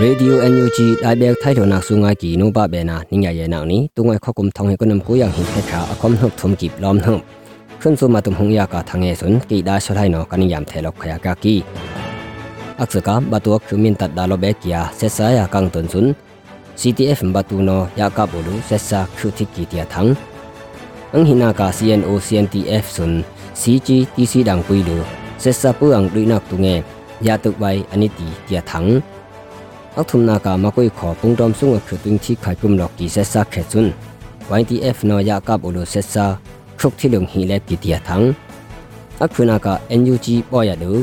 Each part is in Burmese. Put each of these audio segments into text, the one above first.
ရေဒီယိုအန်ယူဂျီတိုင်ဘက်ထိုင်တော်နာဆုငါကီနုပဘေနာနိညာယေနောက်နီတုငိုင်ခောက်ကုမ်ထောင်ဟေကနမ်ကိုယန်ဟိခေခါအကွမ်နှုတ်ထုံကိပလ ோம் နှုတ်ခွန်းဆုမတုံဟုံယာကာထငေဆွန်ကိဒါဆလိုင်နောကနိယမ်ထေလောက်ခယာကာကီအက္စကဘတ်ဝခုမင်တတ်ဒါလိုဘေကီယာဆက်ဆာယာကန်တွန်ဆွန် CTF ဘတ်တူနောယာကာဘိုလူဆက်ဆာခုတိကီတီယာထံအင်ဟိနာကာ CNO CNTF ဆွန် CGTC ဒံကွီလူဆက်ဆာပူအန်ဒွိနတ်တုငေယာတုဘိုင်အနိတီတီယာထံ อันิตีเตียทังอักทุมนากามากุยขอปุงดอมสุงคือตุงที่ขายกุมหลอกกีเซซาเขจุน YTF นอยากับอุลุเซซาครุกที่ลงฮีเลกิเตียทังอักคุนากา NUG ปอยาดู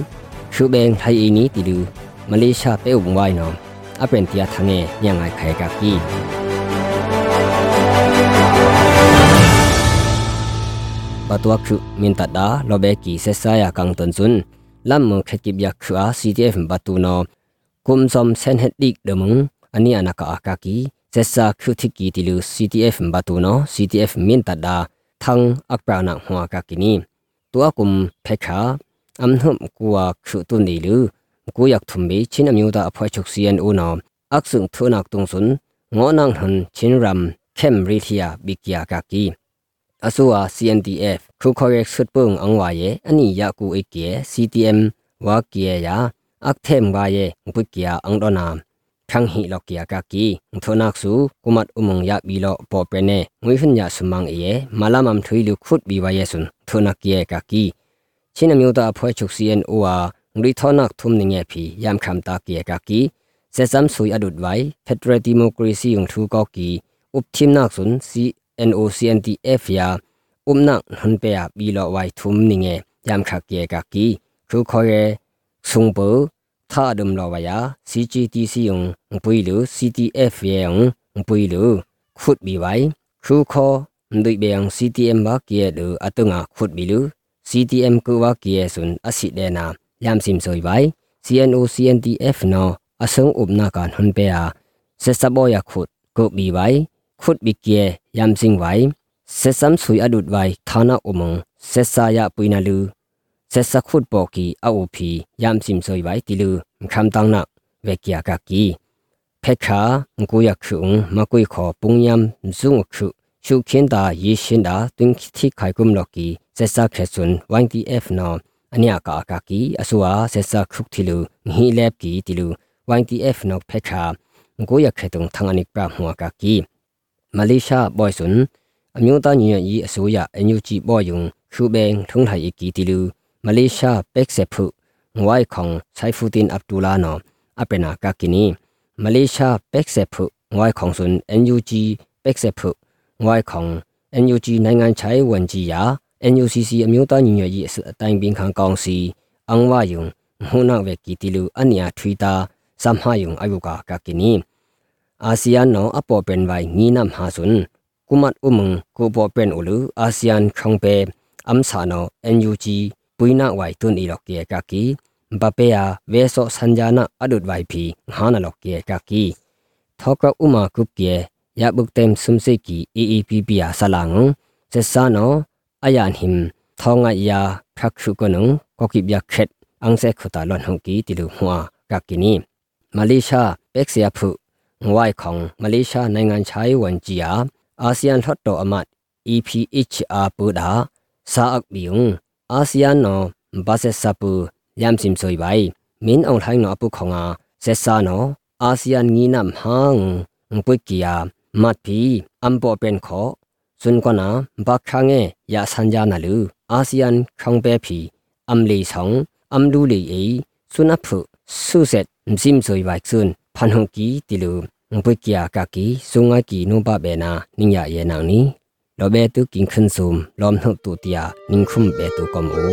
คือเบงไทยอีนี้ติดูมาเลเซียเป้อุงไว้นอมအပင်တရထငယ်ညံငိုင်ခဲကကီဘတ်ဝခုမင်တဒါလောဘေကီဆက်ဆာယာကန်တွန်ဇွန်းလမ်မခက်ကိဘယခါ CTF ဘတ်တူနော กุมซอมเซนเฮดิกเดมุงอันนี้อนักอากากีเซซาคิวทิกีติลู CTF บาตูโน CTF มินตัดดาทังอักปรานักหัวกากินีตัวกุมเพคาอัมนุมกัวคิวตุนีลูกูอยากทุมบีชินอมิวดาอภัยชุกซีเอ็นอูนออักสึงทุนักตุงสุนงอนังหันชินรัมเข้มริเทียบิกยากากีအဆိုအား CNDF ခုခေါ်ရဆွတ်ပုံအငဝါရဲ့အနိယကူအိကေ CTM ဝါကီယာ อักเทมกายบุกยาอังดอนามทั้งหิลอกยากากีทนักสูกุมัดอุมงยาบีโลปอเปเนงุยหุนยาสมังเอมาลามัมทุยลุขุดบีวายสุนทนักเยกากีชินมิวตาพอยชุกซีเอ็นโออาริทนักทุมนิงเอพียามคำตาเกียกากีเซซัมสุยอดุดไว้เฟดเรดิโมครีซียงทูกอกีอุปทิมนักสุน CNOCNTF ยาอุมนักหันเปียบีโลไว้ทุมนิงเอยามคักเกียกากีคือคอย ဆုံပသာဒုံလောဝယာ CGTC ယုံပွီလူ CTF ယုံပွီလူခုတ်ဘီဝိုင်ခူခေါ်ဒိဘေယံ CTM ဘာကီယဒအတငါခုတ်ဘီလူ CTM ကဝကီယဆွန်အစီဒေနာယမ်စင်ဆွိဝိုင် CNO CNTF နော်အဆုံဥပနာကန်ဟွန်ပေယာဆက်စဘောယခုတ်ကုတ်ဘီဝိုင်ခုတ်ဘီကီယယမ်စင်ဝိုင်ဆက်စမ်ဆွိအဒုတ်ဝိုင်ဌာနာဥမုံဆက်စာယပွိနာလူ บีไว้ขุดบีเกียยามซิงไว้เซซัมสุยอดุดไว้ทานาอุมงเซซายาปุยนาลูဆက်စခုတ်ပေါ်ကီအအိုဖီယမ်စိမ်ဆွိဝိုင်တီလူခမ်တန်းနာဝေကီယာကကီဖေခါငကိုယခုံမကွိခောပုန်ယမ်ဇုံခုရှုခင်းတာယေရှင်တာတွင်ခိခိုင်ကုမ်လော်ကီဆက်စခဲဆွန် YTF နော်အနိယကာကကီအဆူအားဆက်စခုတ်တီလူငီလက်ကီတီလူ YTF နော်ဖေခါငကိုယခဲတုံထန်အနိပရာမွာကကီမလေးရှားဘွိုင်ဆွန်အမျိုးသားညီညွတ်ရေးအစိုးရအန်ယူဂျီဘော်ယုံခုဘဲထုံထိုင်ကီတီလူ မလေးရှားပက်ဆက်ဖုငဝိုင်ခေါင်ဆိုင်ဖူတင်အဗ်ဒူလာနောအပနာကာကီနီမလေးရှားပက်ဆက်ဖုငဝိုင်ခေါင်စွန် NUG ပက်ဆက်ဖုငဝိုင်ခေါင် NUG နိုင်ငံခြားရေးဝန်ကြီးယာ NUCC အမျိုးသားညီညွတ်ရေးအတိုင်းပင်ခံကောင်စီအန်ဝါယုံဟူနာဝက်ကီတီလူအနီယာထွီတာစမ်ဟာယုံအယုကာကာကီနီအာဆီယံနောအပေါ်ပန်ဝိုင်ညီနမ်ဟာစွန်ကုမတ်ဥမုံကိုပေါ်ပန်ဥလူအာဆီယံခေါင်ပေအမ်ဆာနော NUG ปุยนาไวตุนอีลอกเกียกากีบาเปียเวโซสัญญาณอดุดไวพีหานาลอกเกียกากีทอกอุมากุกเกียยาบุกเต็มซุมเซกี EEPP อาสลังเซซาโนอายานหิมทองายาพรักชุกนุงก็กิบยาเข็ดอังเซขุตาลอนหงกีติลุหัวกากินีมาเลเซียเป็กเซียผุงวยของมาเลเซียในงานใช้วันจียาอาเซียนทอดโตอมัด EPHR ปูดาซาอักบิง အာဆီယံနော်ဘာဆက်စပူယမ်စင်ဆိုဘိုင်မင်းအောင်ထိုင်းနော်အပုခေါငါဆက်ဆာနော်အာဆီယံငီနမ်ဟန်းပွိကီယာမတ်ပီအမ်ပေါ်ပန်ခောစွန်ကနာဘခါငေယာဆန်ဂျာနလူအာဆီယံခေါင်ပဲဖီအမ်လီဆောင်အမ်လူလီအေစွနဖုဆုဆက်မစင်ဆိုဘိုင်စွန်ဖန်ဟုန်ကီတီလူပွိကီယာကကီဆုငါကီနုဘဘေနာနင်းရရဲ့နောင်နီ လောเบตุกินขึ้นซุมล้อมหุตุติยานิ่งคุมเบตุกอมอู